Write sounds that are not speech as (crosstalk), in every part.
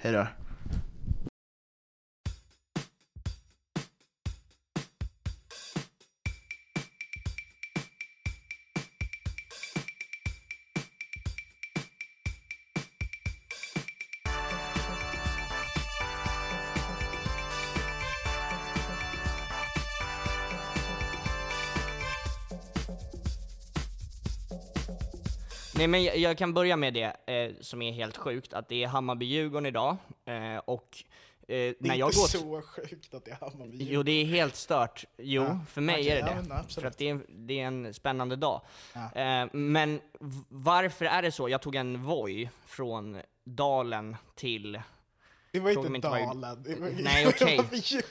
hej då. Nej men jag, jag kan börja med det eh, som är helt sjukt, att det är Hammarby-Djurgården idag, eh, och eh, Det när är jag inte går... så sjukt att det är Hammarby. Jo, det är helt stört. Jo, Ja, för mig okej, är det ja, det. absolut. för att det är, det är en spännande dag. Ja. Eh, men varför är det så? Jag tog en Voi från Dalen till Det var Fråga inte vad Dalen. Det var, Nej, (laughs) okej.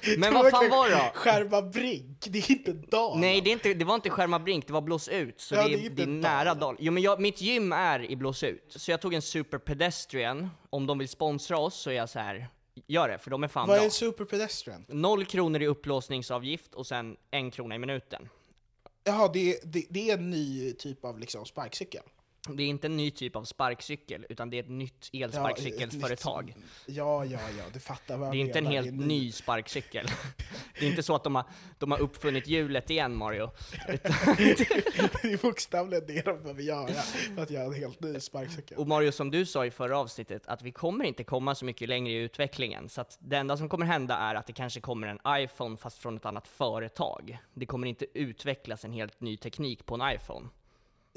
det Men var vad fan var det då? Skärma Brink, det är inte Dalen. Nej, det, är inte, det var inte Skärma Brink, det var Blås ut. Så Ja, det, det är är, inte det är nära Dalen. Jo, men jag, mitt gym är i Blås ut. Så jag tog en Super Pedestrian. Om de vill sponsra oss så är jag så här. gör det, för de är fan Vad är bra. en superpedestrian? Noll kronor i upplåsningsavgift och sen en krona i minuten. Jaha, det, det, det är en ny typ av liksom sparkcykel? Det är inte en ny typ av sparkcykel, utan det är ett nytt elsparkcykelföretag. nytt- Ja, ja, ja, du fattar vad jag Det är inte en helt är ny sparkcykel. Det är inte så att de har, de har uppfunnit hjulet igen, Mario. (laughs) Det är bokstavligen det de behöver göra för att göra en helt ny sparkcykel. och Mario, som du sa i förra avsnittet, att vi kommer inte komma så mycket längre i utvecklingen. Så att det enda som kommer hända är att det kanske kommer en iPhone, fast från ett annat företag. Det kommer inte utvecklas en helt ny teknik på en iPhone.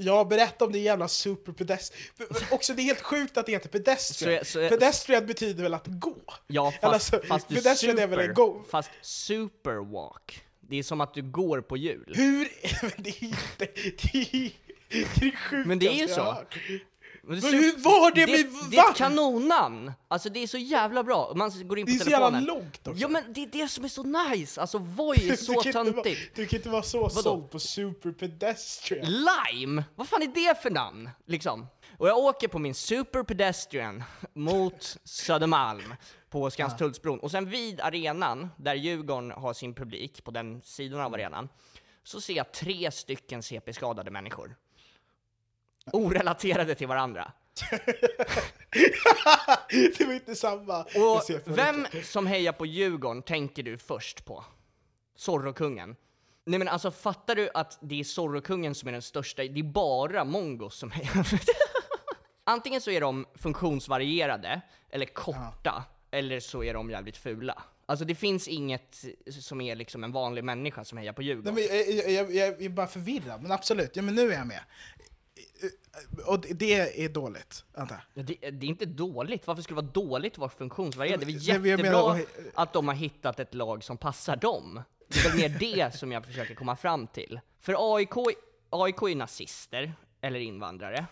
Ja, berätta om det jävla superpedestrian. Också det är helt sjukt att det heter pedestrian. Så så pedestrian betyder väl att gå? Ja, fast, alltså, fast, pedestrian är väl en super, gå- fast superwalk. Det är som att du går på hjul. Hur? (laughs) Det är inte... Det är, det är sjukaste Men det är ju så. Har. Men hur var det det, med det är va? ett kanonnamn! Alltså det är så jävla bra. Man går in på Det är så telefonen. jävla långt också. Ja men det är det som är så nice! Alltså Voi är (laughs) så töntigt. Du kan inte vara så såld på superpedestrian. Lime! Vad fan är det för namn? Liksom. Och jag åker på min Super Pedestrian mot Södermalm på Skanstullsbron. Och sen vid arenan, där Djurgården har sin publik, på den sidan av arenan, så ser jag tre stycken CP-skadade människor. Orelaterade till varandra. (laughs) det var inte samma. Och vem som hejar på Djurgården tänker du först på? Zorro-kungen. Nej men alltså fattar du att det är Zorro-kungen som är den största, det är bara mongos som hejar. (laughs) Antingen så är de funktionsvarierade, eller korta, eller så är de jävligt fula. Alltså det finns inget som är liksom en vanlig människa som hejar på Nej, Djurgården. men jag, jag, jag, jag är bara förvirrad, men absolut, ja, men nu är jag med. Och det är dåligt, antar jag. Ja, Det, det är inte dåligt, varför skulle det vara dåligt att vara funktionsvarierad? Det är väl jättebra menar- att de har hittat ett lag som passar dem. Det är väl mer det (laughs) som jag försöker komma fram till. För AIK, AIK är nazister, eller invandrare.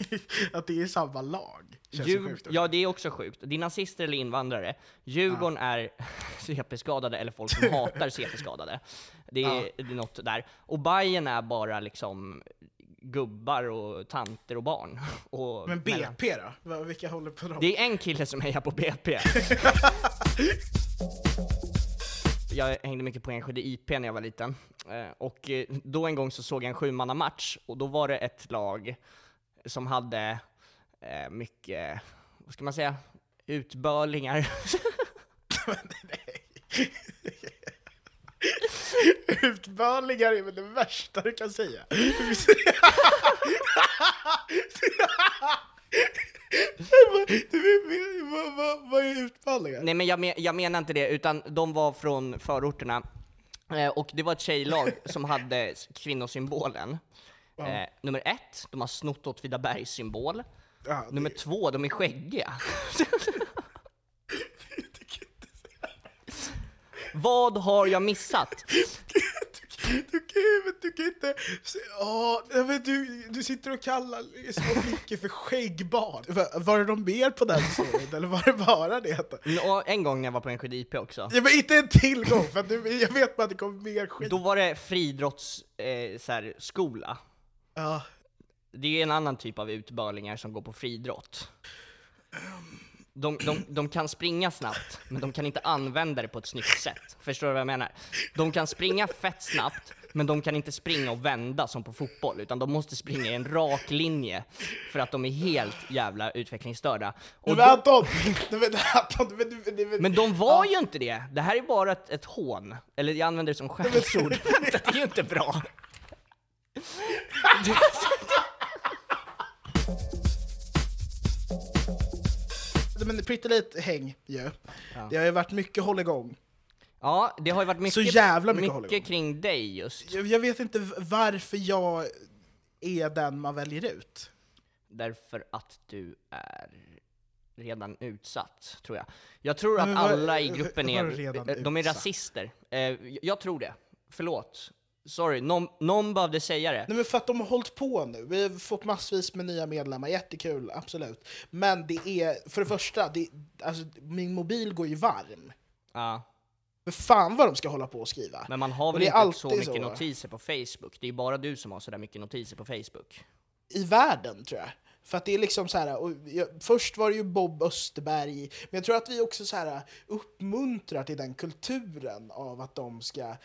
(laughs) att det är samma lag. Känns ju Djur, sjukt. ja, det är också sjukt. Det är nazister eller invandrare. Djurgården är (laughs) CP-skadade, eller folk som hatar CP-skadade. Det är, det är något där. Och Bayern är bara liksom gubbar och tanter och barn. (laughs) Och Men mellan- BP då? Vilka håller på dem? Det är en kille som hejar på BP. (laughs) Jag hängde mycket på Enskede IP när jag var liten. Eh, Och eh, då en gång så såg jag en sjumannamatch, och då var det ett lag som hade eh, mycket, vad ska man säga, utbörlingar. (laughs) Utbörlingar är väl det värsta du kan säga. Du, vad, vad, vad är utbörlingar? Nej men jag, men, jag menar inte det, utan de var från förorterna. Eh, och det var ett tjejlag (laughs) som hade kvinnosymbolen. Eh, nummer ett, de har snott Åtvidabergs symbol. Det- Nummer två, de är skäggiga. (laughs) Vad har jag missat? (laughs) Du, kan- du kan inte... Ja, du, du sitter och kallar små flickor för skäggbarn. Var, var det de mer på den storyn, eller var det bara det? att- Och en gång när jag var på Enskede IP också. Ja, men inte en till gång, för du, jag vet bara att det kommer mer skit. Då var det friidrottsskola. Eh. Ja. det är en annan typ av utbörlingar som går på friidrott. De, de, de kan springa snabbt, men de kan inte använda det på ett snyggt sätt. Förstår du vad jag menar? De kan springa fett snabbt, men de kan inte springa och vända som på fotboll, utan de måste springa i en rak linje för att de är helt jävla utvecklingsstörda. Och Men Anton! Men de var ju inte det! Det här är bara ett, ett hån. Eller jag använder det som skällsord. (laughs) Det är ju inte bra. (laughs) (laughs) Men Pretty Late häng ju. Det har ju varit mycket hålligång. Ja, det har ju varit mycket, Så jävla mycket mycket kring dig just. Jag, jag vet inte varför jag är den man väljer ut. Därför att du är redan utsatt, tror jag. Jag tror att alla i gruppen är, de är rasister. Eh, jag tror det. Förlåt. Sorry, någon, någon behövde säga det. Nej men för att de har hållit på nu. Vi har fått massvis med nya medlemmar, jättekul, absolut. Men det är, för det första, det, alltså, min mobil går ju varm. Ja. För fan vad de ska hålla på och skriva. Men man har väl inte så mycket så. notiser på Facebook? Det är bara du som har sådär mycket notiser på Facebook. I världen tror jag. För att det är liksom så här, och jag, först var det ju Bob Österberg, men jag tror att vi också så här uppmuntrar till den kulturen av att de ska,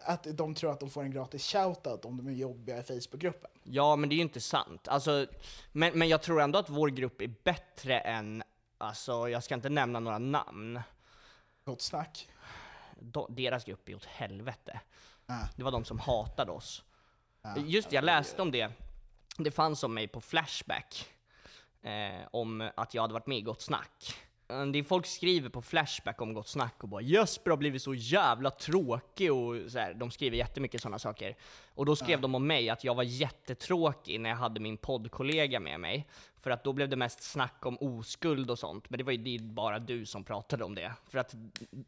att de tror att de får en gratis shoutout om de är jobbiga i Facebookgruppen. Ja, men det är ju inte sant. Alltså, men, men jag tror ändå att vår grupp är bättre än, alltså jag ska inte nämna några namn. Gott snack. De, deras grupp är åt helvete. Ah. Det var de som hatade oss. Just det, jag läste om det. Det fanns om mig på Flashback. Eh, om att jag hade varit med i Gott Snack. Eh, Det är folk skriver på Flashback om Gott Snack och bara 'Jesper har blivit så jävla tråkig' och så här, de skriver jättemycket sådana saker. Och då skrev de om mig att jag var jättetråkig när jag hade min poddkollega med mig. För att då blev det mest snack om oskuld och sånt, men det var ju det bara du som pratade om det. För att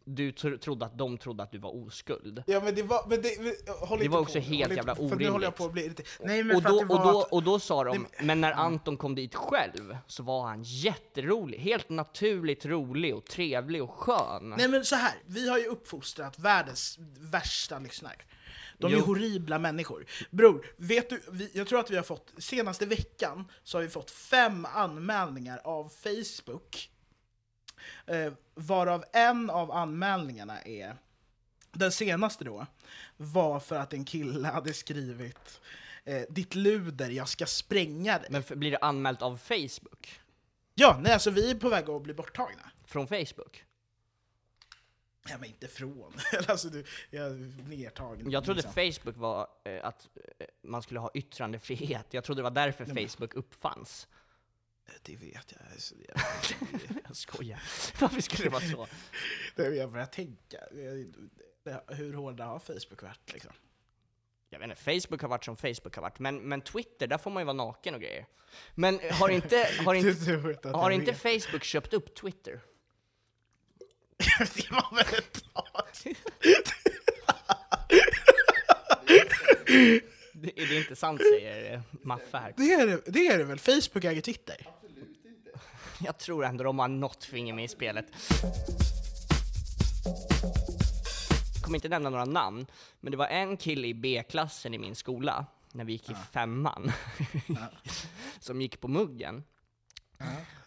du tro- trodde att de trodde att du var oskuld. Ja men det var, men det, men, håll Det inte var på också helt håll inte- jävla För nu håller orimligt. jag på att bli lite... Nej men Och då, att det och, då, att, och då sa de, Nej, men när Anton kom dit själv så var han jätterolig, helt naturligt rolig och trevlig och skön. Nej men så här, vi har ju uppfostrat världens värsta lyssnare. De är Jo. horribla människor. Bror, vet du, vi, jag tror att vi har fått, senaste veckan så har vi fått fem anmälningar av Facebook. Eh, varav en av anmälningarna är, den senaste då, var för att en kille hade skrivit eh, Ditt luder, jag ska spränga dig. Men för, blir det anmält av Facebook? Ja, nej alltså vi är på väg att bli borttagna. Från Facebook? Ja men inte från. (laughs) alltså du, jag är nedtagen. Jag trodde liksom. Facebook var eh, att eh, man skulle ha yttrandefrihet. Jag trodde det var därför Facebook uppfanns. Det vet jag. Alltså, jag, (laughs) Jag skojar. (laughs) Varför skulle det vara så? det jag börjar tänka. Det- Hur hårda har Facebook varit liksom? Jag vet inte, Facebook har varit som Facebook har varit, men, men Twitter, där får man ju vara naken och grejer. Men har inte, har inte, att har jag inte vet. Facebook köpt upp Twitter? (laughs) det var väl ett tag. Det, är det inte sant säger Maffe här. Det är det, det är det väl? Facebook äger Twitter? (laughs) Jag tror ändå de har något finger med i spelet. Jag kommer inte nämna några namn, men det var en kille i B-klassen i min skola, när vi gick i femman, (laughs) som gick på muggen.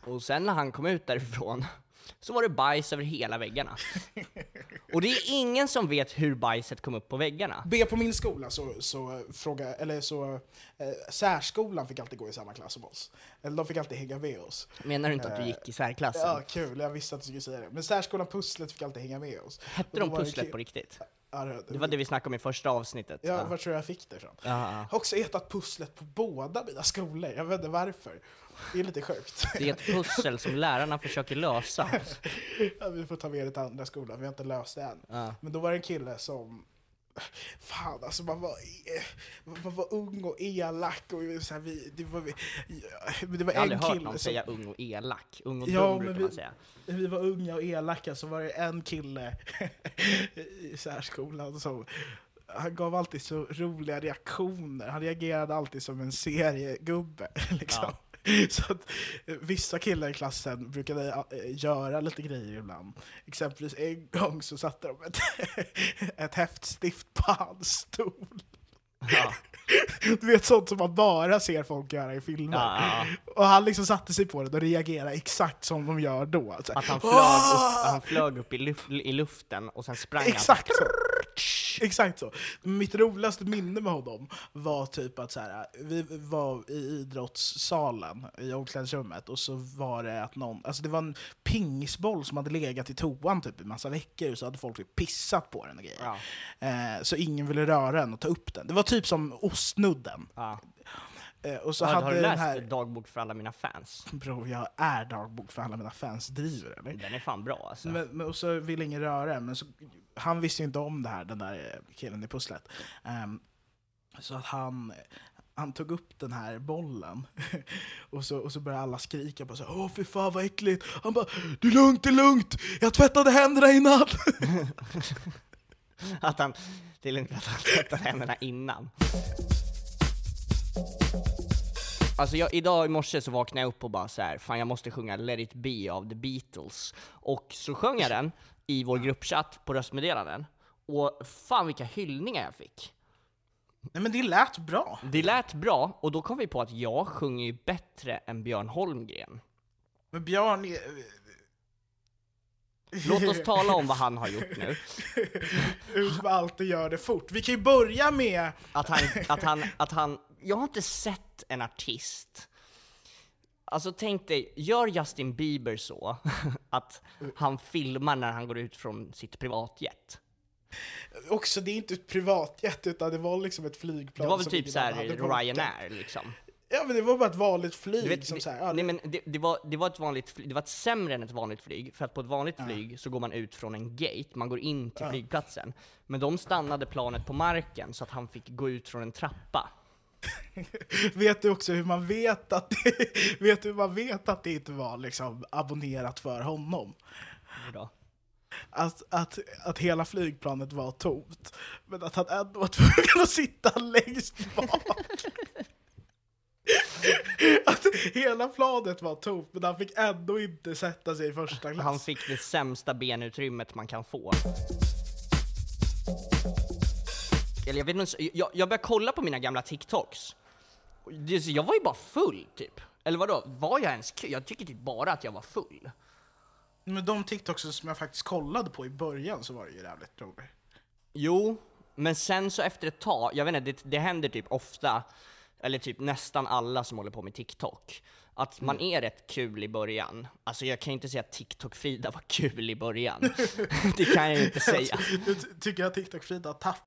Och sen när han kom ut därifrån, så var det bajs över hela väggarna. (laughs) Och det är ingen som vet hur bajset kom upp på väggarna. B på min skola så, så fråga, eller så, eh, särskolan fick alltid gå i samma klass som oss. Eller de fick alltid hänga med oss. Menar du inte att du gick i särklassen? Ja, kul, jag visste att du skulle säga det. Men särskolan Pusslet fick alltid hänga med oss. Hette de pusslet på riktigt? Det, var det vi snackade om i första avsnittet. Ja, Ja. var tror jag fick det ifrån? Ja, ja. Jag har också ätat pusslet på båda mina skolor, jag vet inte varför. Det är lite sjukt. Det är ett pussel som lärarna försöker lösa. (laughs) Ja, vi får ta med det till andra skolan, vi har inte löst det än. Ja. Men då var det en kille som Fan alltså man var, man var ung och elak och så här, vi, det var, vi, ja, men det var Jag har en aldrig hört kille någon som, säga ung och elak. Ung och Ja, dum men brukar vi- man säga. vi var unga och elaka så var det en kille (laughs) i särskolan som han gav alltid så roliga reaktioner. Han reagerade alltid som en seriegubbe. (laughs) Liksom. (laughs) Så att, eh, vissa killar i klassen brukade eh, göra lite grejer ibland. Exempelvis en gång så satte de ett, (laughs) ett häftstift på hans stol. Ja. (laughs) Du vet sånt som man bara ser folk göra i filmer. Ja, ja, Och han liksom satte sig på det och reagerade exakt som de gör då. Alltså, Att han flög upp, han flög upp i, luf, i luften och sen sprang Exakt så. Exakt så. Mitt roligaste minne med honom var typ att så här, vi var i idrottssalen i omklädningsrummet och så var det att någon, alltså det var en pingisboll som hade legat i toan typ i massa veckor så hade folk typ pissat på den och grejer. Ja. Eh, så ingen ville röra den och ta upp den. Det var typ som ostnudden. Ja. Eh, och så Har, hade har du läst här... Dagbok för alla mina fans? Bro, jag är dagbok för alla mina fans driver eller? Den är fan bra alltså. Men, men, och så ville ingen röra den, men så, han visste ju inte om det här, den där eh, killen i pusslet. Ehm, så att han, han tog upp den här bollen (laughs) och så, och så började alla skrika på så här, Åh fy fan vad äckligt! Han bara Det är lugnt, det är lugnt! Jag tvättade händerna innan! (laughs) Att han, det är lugnt att han tvättar händerna innan. Alltså jag, idag i morse så vaknade jag upp och bara så här, fan jag måste sjunga Let it be av The Beatles. Och så sjöng jag den i vår gruppchatt på röstmeddelanden. Och fan vilka hyllningar jag fick. Nej men det lät bra. Det lät bra, och då kom vi på att jag sjunger ju bättre än Björn Holmgren. Men Björn är... Låt oss tala om vad (laughs) han har gjort nu. Ut som alltid gör det fort. Vi kan ju börja med... Att han, att han, att han, jag har inte sett en artist. Alltså tänk dig, gör Justin Bieber så, (laughs) att han filmar när han går ut från sitt privatjet. Också, det är inte ett privatjet utan det var liksom ett flygplan Det var väl typ såhär. Ryanair liksom. Ja men det var bara ett vanligt flyg vet, som det, så här, ja, nej men det, det, var, det var ett vanligt flyg, det var ett sämre än ett vanligt flyg, för att på ett vanligt flyg så går man ut från en gate, man går in till flygplatsen. Men de stannade planet på marken så att han fick gå ut från en trappa. (laughs) Vet du också hur man vet att det, (laughs) vet du hur man vet att det inte var liksom abonnerat för honom? Då. Att, att, att hela flygplanet var tomt, men att han ändå var (laughs) tvungen att sitta längst bak. Att hela planet var tomt, men han fick ändå inte sätta sig i första klass. Han fick det sämsta benutrymmet man kan få. Eller jag vet inte, jag, jag började kolla på mina gamla TikToks. Jag var ju bara full typ. Eller vadå, var jag ens kul? Jag tycker typ bara att jag var full. Men de TikToks som jag faktiskt kollade på i början så var det ju jävligt roligt. Jo, men sen så efter ett tag, jag vet inte, det, det händer typ ofta, eller typ nästan alla som håller på med TikTok, att man är rätt kul i början. Alltså jag kan ju inte säga att TikTok-Frida var kul i början. (laughs) det kan jag ju inte säga. Nu ty- tycker jag TikTok-Frida har tappat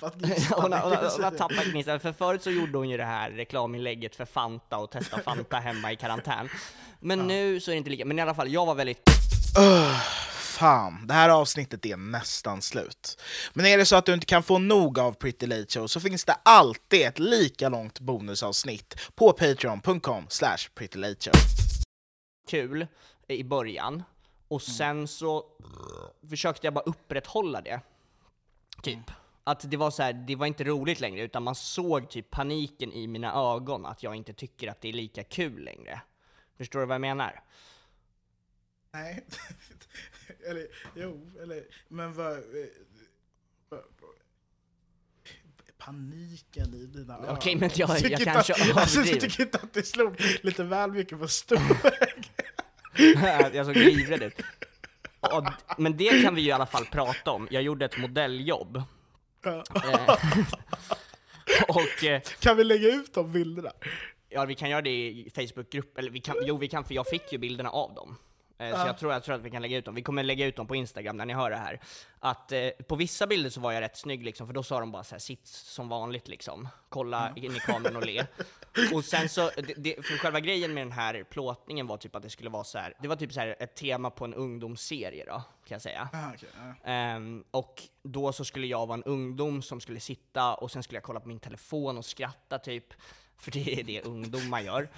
Gnistan (laughs) hon, har, hon, har, hon har tappat gnistan, för förut så gjorde hon ju det här reklaminlägget för Fanta och testa (laughs) Fanta hemma i karantän. Men nu så är det inte lika, men i alla fall, jag var väldigt Fan, det här avsnittet är nästan slut. Men är det så att du inte kan få nog av Pretty Late Show så finns det alltid ett lika långt bonusavsnitt på patreon.com slash prettylateshow. kul i början, och sen så försökte jag bara upprätthålla det. Typ. Att det var så här, det var inte roligt längre, utan man såg typ paniken i mina ögon, att jag inte tycker att det är lika kul längre. Förstår du vad jag menar? Nej, (laughs) eller jo, eller men vad... Paniken i dina ögon. Okej, men jag- jag inte kanske alltså, överdriver. Jag tycker inte att det slog lite väl mycket på stor (laughs) jag såg livrädd ut. Men det kan vi ju i alla fall prata om. Jag gjorde ett modelljobb. Eh, (laughs) och eh, Kan vi lägga ut de bilderna? ja, vi kan göra det i Facebookgrupp, eller vi kan, jo vi kan för jag fick ju bilderna av dem. Eh, Så jag tror, jag tror att vi kan lägga ut dem. Vi kommer lägga ut dem på Instagram när ni hör det här. Att eh, på vissa bilder så var jag rätt snygg liksom, för då sa de bara så här, sitt som vanligt liksom. Kolla in i kameran och le. (laughs) Och sen så, det, det, för själva grejen med den här plåtningen var typ att det skulle vara så här. det var typ så här ett tema på en ungdomsserie då, kan jag säga. Ah, okej, ja. Ehm, och då så skulle jag vara en ungdom som skulle sitta och sen skulle jag kolla på min telefon och skratta typ. För det är det ungdomar gör.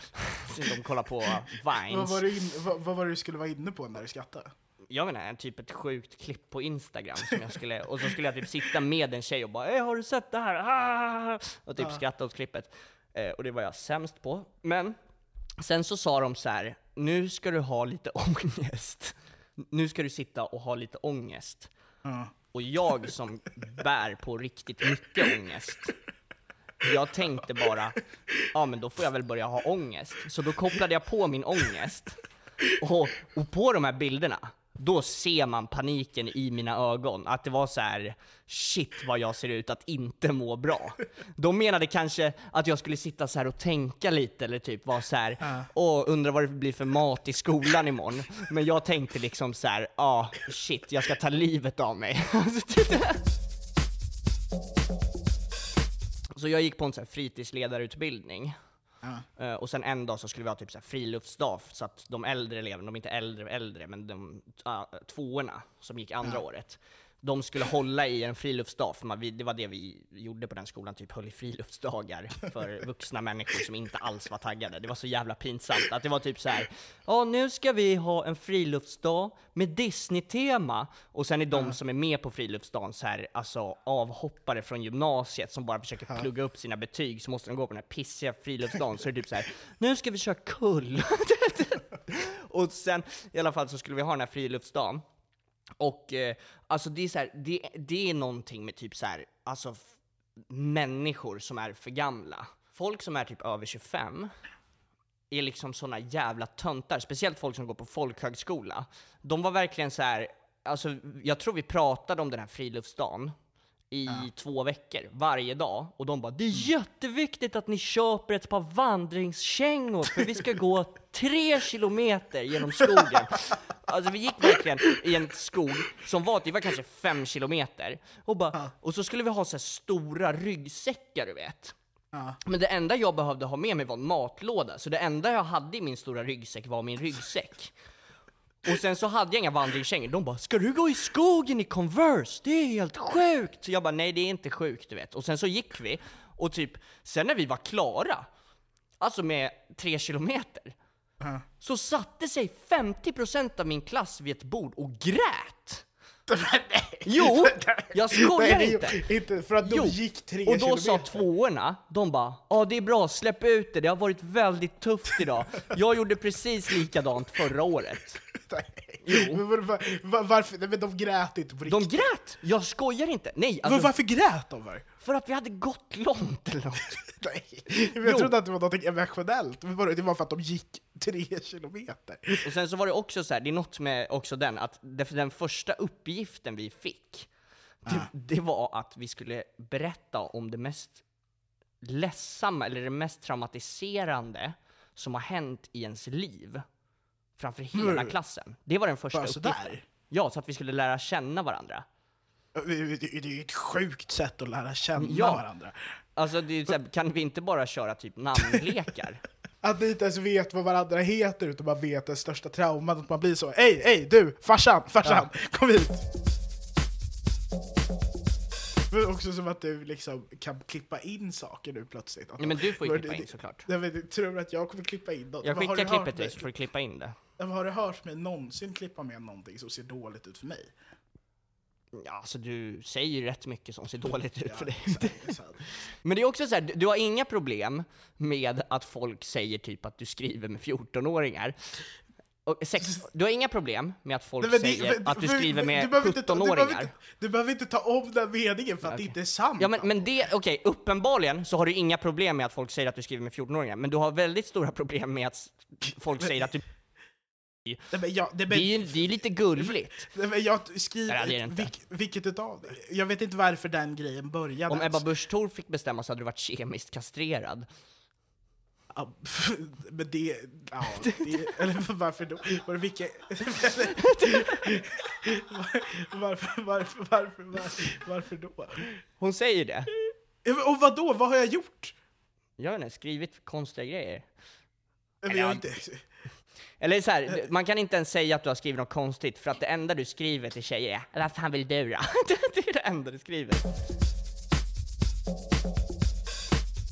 Så de kollar på Vad Vines. var, det in, vad, vad var du skulle vara inne på när du skrattade? Jag menar, en typ ett sjukt klipp på Instagram som jag skulle, och så skulle jag typ sitta med en tjej och bara "Eh, har du sett det här? Ah! Och typ skratta åt klippet. Eh, och det var jag sämst på. Men sen så sa de så här, nu ska du ha lite (laughs) ångest. Nu ska du sitta och ha lite ångest. Och jag som bär på riktigt mycket ångest, jag tänkte bara, ja men då får jag väl börja ha ångest. Så då kopplade jag på min ångest. Och, och på de här bilderna, då ser man paniken i mina ögon. Att det var så här: shit vad jag ser ut att inte må bra. De menade kanske att jag skulle sitta så här och tänka lite, eller typ vara så här, åh, undrar vad det blir för mat i skolan imorgon. Men jag tänkte liksom så här, ah, shit, jag ska ta livet av mig. (laughs) Så jag gick på en så här fritidsledarutbildning. Eh, och sen en dag så skulle vi ha typ så här friluftsdag, så att de äldre eleverna, de är inte äldre äldre, men de uh, tvåorna som gick andra året, de skulle hålla i en friluftsdag, för man, det var det vi gjorde på den skolan, typ höll i friluftsdagar för (laughs) vuxna människor som inte alls var taggade. Det var så jävla pinsamt att det var typ så här. ja nu ska vi ha en friluftsdag med Disney-tema, och sen är de som är med på friluftsdagen så här, alltså avhoppare från gymnasiet som bara försöker plugga upp sina betyg, så måste de gå på den här pissiga friluftsdagen, så är det typ så här. nu ska vi köra kull. (laughs) och sen i alla fall så skulle vi ha den här friluftsdagen, och eh, alltså det är så här, det, det är någonting med typ så här, alltså människor som är för gamla. Folk som är typ över 25 är liksom såna jävla töntar, speciellt folk som går på folkhögskola. De var verkligen så här, alltså jag tror vi pratade om den här friluftsdagen i två veckor, varje dag. Och de bara, det är jätteviktigt att ni köper ett par vandringskängor för vi ska gå (laughs) tre kilometer genom skogen. Alltså vi gick verkligen i en skog som var, det var kanske fem kilometer. Och, bara, och så skulle vi ha så stora ryggsäckar du vet. Men det enda jag behövde ha med mig var en matlåda, så det enda jag hade i min stora ryggsäck var min ryggsäck. Och sen så hade jag inga vandringskängor, de bara 'Ska du gå i skogen i Converse? Det är helt sjukt!' Så jag bara 'Nej det är inte sjukt' du vet. Och sen så gick vi, och typ, sen när vi var klara, alltså med tre kilometer, så satte sig 50% av min klass vid ett bord och grät! (laughs) Jo, jag skojar Nej, inte! inte för att de Jo, gick tre och då sa kilometer. tvåorna, de bara ja det är bra, släpp ut det, det har varit väldigt tufft idag. Jag gjorde precis likadant förra året. Jo. (laughs) Men var, var, var, varför? Nej, men de grät inte på De riktigt. grät! Jag skojar inte! Nej, Men alltså, varför grät de för? för att vi hade gått långt eller något. (laughs) Nej, men jag Jo. trodde att det var något emotionellt. Men det var för att de gick tre kilometer. Och sen så var det också så här, det är något med också den, att den första uppgiften vi fick, det, det var att vi skulle berätta om det mest ledsamma, eller det mest traumatiserande som har hänt i ens liv. Framför hela Mm. klassen. Det var den första Bara uppgiften. sådär? Ja, så att vi skulle lära känna varandra. Det det- det är ju ett sjukt sätt att lära känna Ja. varandra. Alltså, det är så här, kan vi inte bara köra typ namnlekar? (laughs) Att ni inte ens vet vad varandra heter utan man vet den största trauman, att man blir så Ey, ey, du, farsan, farsan, kom hit! Men också som att du liksom kan klippa in saker nu plötsligt. Att Nej, men du får ju klippa in såklart. Nej, men tror att jag kommer klippa in något? Jag skickar klippet till dig så får du klippa in det. Men Har du hört mig någonsin klippa med någonting som ser dåligt ut för mig? Ja, alltså du säger ju rätt mycket som ser dåligt ut för dig. är sant. (laughs) Men det är också så här, du har inga problem med att folk säger typ att du skriver med 14-åringar. Och sex, du har inga problem med att folk Nej, det- säger men- att du skriver med du behöver inte ta- du behöver 17-åringar. inte- Du behöver inte ta om den meningen för att det inte är sant. Ja men, men det, okej, uppenbarligen så har du inga problem med att folk säger att du skriver med 14-åringar, men du har väldigt stora problem med att folk säger att du... Nej, men jag, Det men, är ju det är lite gulligt. nej, men jag skriver... Nej, det är det inte. vilk, vilket utav det? Jag vet inte varför den grejen började. Om. Ebba Busch Thor fick bestämma så hade du varit kemiskt kastrerad. (laughs) Men det... Ja, det (laughs) eller varför då? Var vilka... (laughs) varför, varför, varför, varför, varför då? Hon säger det. Och vad då? Vad har jag gjort? Jag har skrivit konstiga grejer. Men jag har inte... Eller så här, man kan inte ens säga att du har skrivit något konstigt, för att det enda du skriver till tjejer är vad fan vill du då? det är det enda du skriver.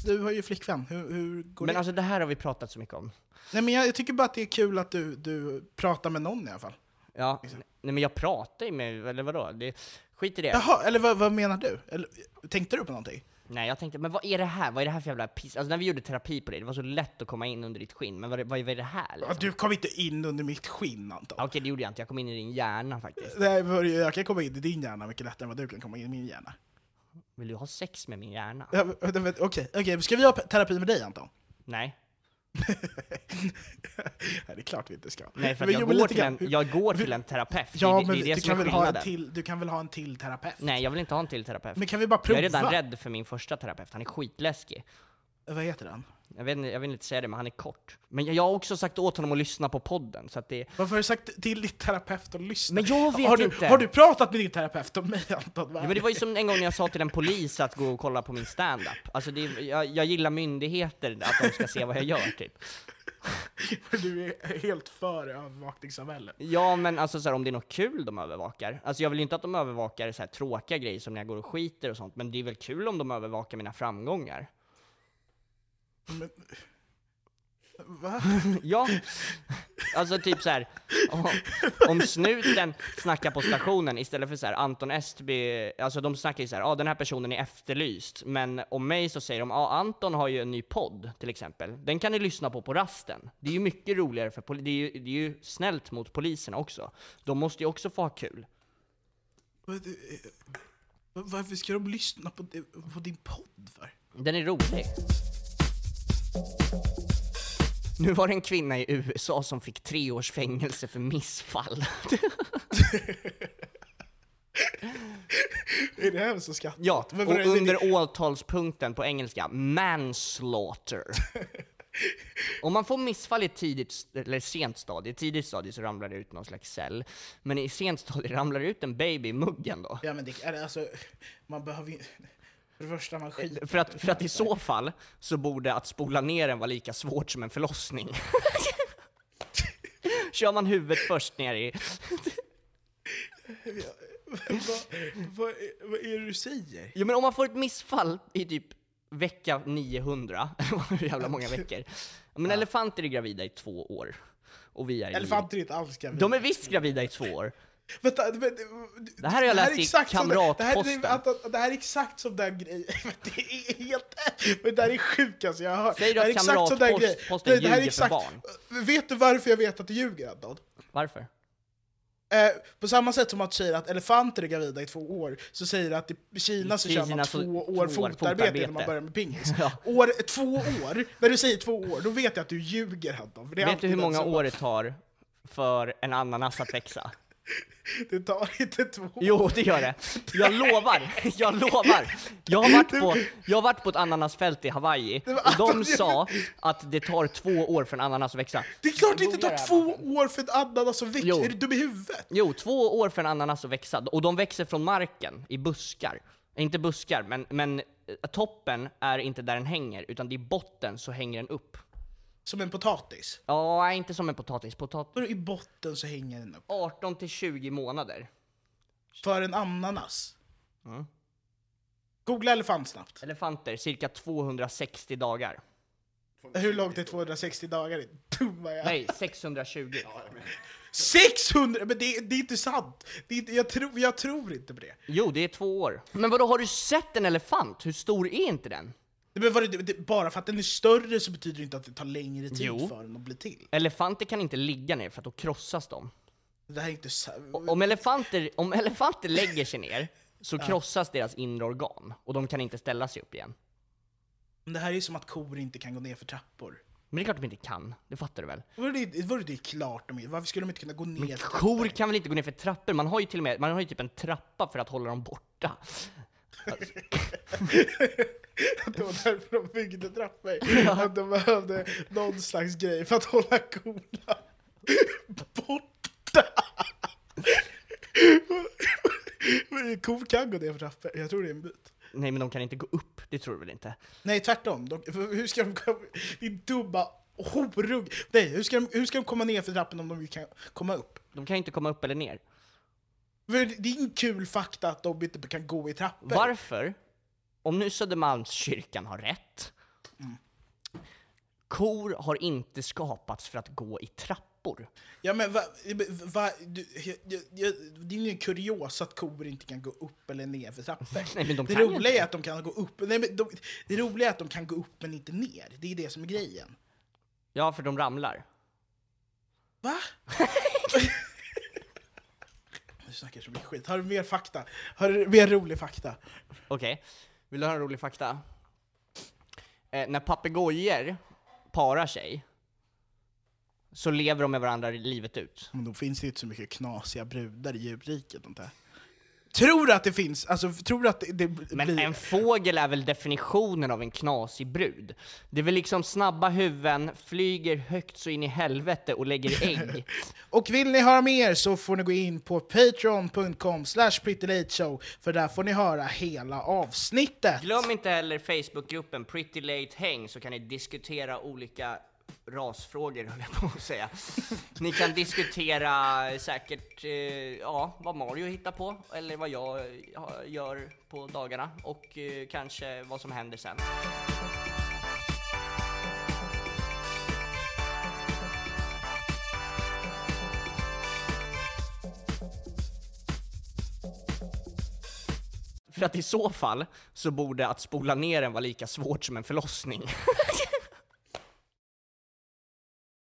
Du har ju flickvän, hur, hur går Men det? alltså det här har vi pratat så mycket om. Nej men jag, jag tycker bara att det är kul att du, du pratar med någon i alla fall. Ja, nej men jag pratar ju med, eller vadå? Det, skit i det. Jaha, eller vad, vad menar du? Eller, tänkte du på någonting? Nej jag tänkte, men vad är det här? Vad är det här för jävla piss? Alltså när vi gjorde terapi på det, det var så lätt att komma in under ditt skinn, men vad, är- vad, är- det här liksom? du kom inte in under mitt skinn Anton. Okej det gjorde jag inte, jag kom in i din hjärna faktiskt. Nej, jag kan komma in i din hjärna mycket lättare än vad du kan komma in i min hjärna. Vill du ha sex med min hjärna? Ja, men- men- Okej, okej, ska vi ha terapi med dig Anton? Nej. (laughs) Nej, det är klart vi inte ska. Nej för att Men jag jo, men går, lite till en, grann. jag går till en terapeut, Ja, det, men det är det du som kan, är väl ha en skillnaden. till, du kan väl ha en till terapeut? Nej jag vill inte ha en till terapeut. Men kan vi bara Jag prova? är redan rädd för min första terapeut, han är skitläskig. Vad heter den? Jag, vet, jag vill inte säga det, men han är kort. Men jag, jag har också sagt åt honom att lyssna på podden, så att det... Varför har du sagt till din terapeut att lyssna? Men jag vet har du, inte. Har du pratat med din terapeut om mig Anton? Ja, men det var ju som en gång när jag sa till en polis att gå och kolla på min stand-up. Alltså det, jag, jag gillar myndigheter, att de ska se vad jag gör typ. (laughs) Du är helt för övervakningssamhället. Ja men alltså så här, om det är något kul de övervakar. Alltså jag vill ju inte att de övervakar så här, tråkiga grejer som när jag går och skiter och sånt, men det är väl kul om de övervakar mina framgångar. Men, va? (laughs) Ja, alltså typ så här. Om, om snuten snackar på stationen istället för så här Anton Estby, alltså de snackar ju så här, ja ah, den här personen är efterlyst, men om mig så säger de, ah, Anton har ju en ny podd till exempel, den kan ni lyssna på på rasten. Det är ju mycket roligare för det är ju, det är ju snällt mot poliserna också. De måste ju också få ha kul. Eh, Varför ska de lyssna på, på din podd för? Den är rolig. Nu var det en kvinna i USA som fick tre års fängelse för missfall. (laughs) Är det här så skrattat? Ja, och under åtalspunkten på engelska, manslaughter. (laughs) Om man får missfall i tidigt, eller sent stadie, i tidigt stadie så ramlar det ut någon slags cell, men i sent stadie ramlar det ut en baby i muggen då. Ja men det är alltså, man behöver ju... För det första, man skiter För att, för att i så fall så borde att spola ner den vara lika svårt som en förlossning. (laughs) Kör man huvudet först ner i... vad, vad, vad är det du säger? Jo men om man får ett missfall i typ vecka 900, (laughs) hur jävla många veckor. Men elefanter är gravida i två år. Och vi är Elefanter är inte alls gravida. De är visst gravida i två år. Vänta, men, Det här har jag läst i exakt det- Det Kamratposten. det, vänta, här är exakt som den grejen, (laughs) det är helt, men det här är sjukt alltså, jag har Säger du det här är att exakt. Kamratposten det här är ljuger för exakt- Vet du varför jag vet att du ljuger Anton? Varför? Eh, på samma sätt som att säga att elefanter är gravida i två år, så säger du att i Kina så I kör man två år två år fotarbete innan man börjar med pingis. (laughs) Ja. År, två år, när du säger två år, då vet jag att du ljuger är Vet du hur många år det tar för en ananas att växa? Det tar inte två år. Jo, det gör det. Jag lovar, jag lovar. Jag har varit på, jag har varit på ett ananasfält i Hawaii, och de sa att det tar två år för en ananas att växa. Det är klart det inte tar två år för ett ananas att växa, Jo. är du dum i huvudet? Jo, två år för en ananas att växa, och de växer från marken, i buskar. Inte buskar, men, men eh, toppen är inte där den hänger, utan det är botten så hänger den upp. Som en potatis. Ja, inte som en potatis. Potat Då I botten så hänger den upp. 18 till 20 månader. För en ananas. Mm. Googla elefant snabbt. Elefanter, cirka 260 dagar. Hur långt är 260 dagar? Dumma jag. Nej, 620. 600! Men det, det är inte sant! Det är inte, jag, tror, jag tror inte på det. Jo, det är två år. Men vadå, har du sett en elefant? Hur stor är inte den? Men var det, det, bara för att den är större så betyder det inte att det tar längre tid Jo. för den att bli till. Elefanter kan inte ligga ner för att då krossas de. Det här är inte O- Om elefanter, om elefanter lägger sig ner så krossas deras inre organ och de kan inte ställa sig upp igen. Men Det här är som att kor inte kan gå ner för trappor. Men det är klart de inte kan, det fattar du väl? Det, vore det klart de? Varför skulle de inte kunna gå ner Men kor kan väl inte gå ner för trappor? Man har ju till och med, man har ju typ en trappa för att hålla dem borta. (laughs) Det var därför de byggde trappor. Att de behövde någon slags grej för att hålla korna borta. (laughs) Kor kan gå ner för trappor, jag tror det är en myt. Nej men de kan inte gå upp, det tror du väl inte? Nej tvärtom, de, hur ska de komma... Din dumma horung! Nej, hur ska, de, hur ska de komma ner för trappen om de kan komma upp? De kan inte komma upp eller ner. För det är ingen kul fakta att de inte kan gå i trappor. Varför? Om nu Södermalmskyrkan har rätt. Kor har inte skapats för att gå i trappor. Ja men va, va, du, jag, jag, det är ingen kuriosa att kor inte kan gå upp eller ner för trappor. (laughs) Nej, men de det roliga inte. är att de kan gå upp, nej, men de, det roliga är att de kan gå upp men inte ner. Det är det som är grejen. Ja, för de ramlar. Va? (laughs) (laughs) Nu snackar så mycket skit. Har du mer fakta? Har du mer rolig fakta? Okej, vill du höra en rolig fakta? Eh, när papegojor parar sig så lever de med varandra livet ut. Men då finns det ju inte så mycket knasiga brudar i djurriket. Inte? Tror du att det finns, alltså tror att det, det Men blir... en fågel är väl definitionen av en knasig brud? Det är väl liksom snabba huvuden, flyger högt så in i helvete och lägger ägg. (laughs) Och vill ni höra mer så får ni gå in på patreon.com slash prettylateshow för där får ni höra hela avsnittet. Glöm inte heller Facebookgruppen Pretty Late Häng så kan ni diskutera olika rasfrågor (laughs) höll jag på att säga. Ni kan diskutera säkert, eh, ja, vad Mario hittar på, eller vad jag gör på dagarna, och eh, kanske vad som händer sen. För att i så fall så borde att spola ner den vara lika svårt som en förlossning. (laughs)